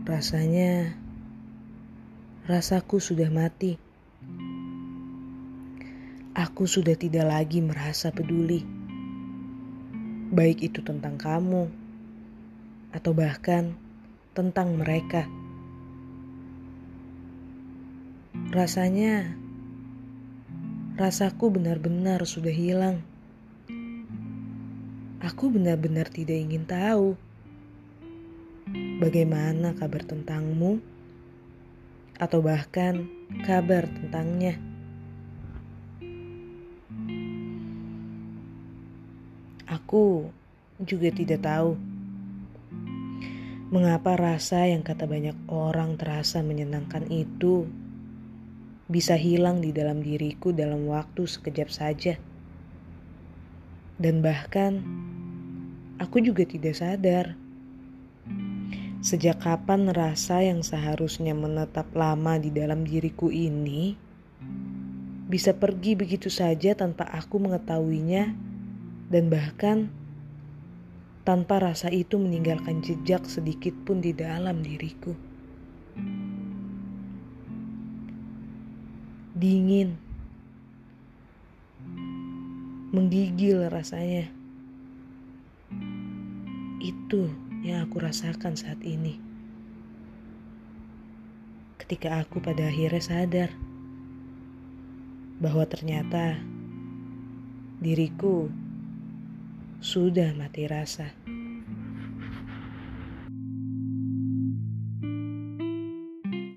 Rasanya rasaku sudah mati. Aku sudah tidak lagi merasa peduli. Baik itu tentang kamu atau bahkan tentang mereka. Rasanya rasaku benar-benar sudah hilang. Aku benar-benar tidak ingin tahu bagaimana kabar tentangmu, atau bahkan kabar tentangnya. Aku juga tidak tahu mengapa rasa yang kata banyak orang terasa menyenangkan itu bisa hilang di dalam diriku dalam waktu sekejap saja. Dan bahkan aku juga tidak sadar sejak kapan rasa yang seharusnya menetap lama di dalam diriku ini bisa pergi begitu saja tanpa aku mengetahuinya dan bahkan tanpa rasa itu meninggalkan jejak sedikit pun di dalam diriku. Dingin, menggigil rasanya. Itu yang aku rasakan saat ini. Ketika aku pada akhirnya sadar bahwa ternyata diriku sudah mati rasa.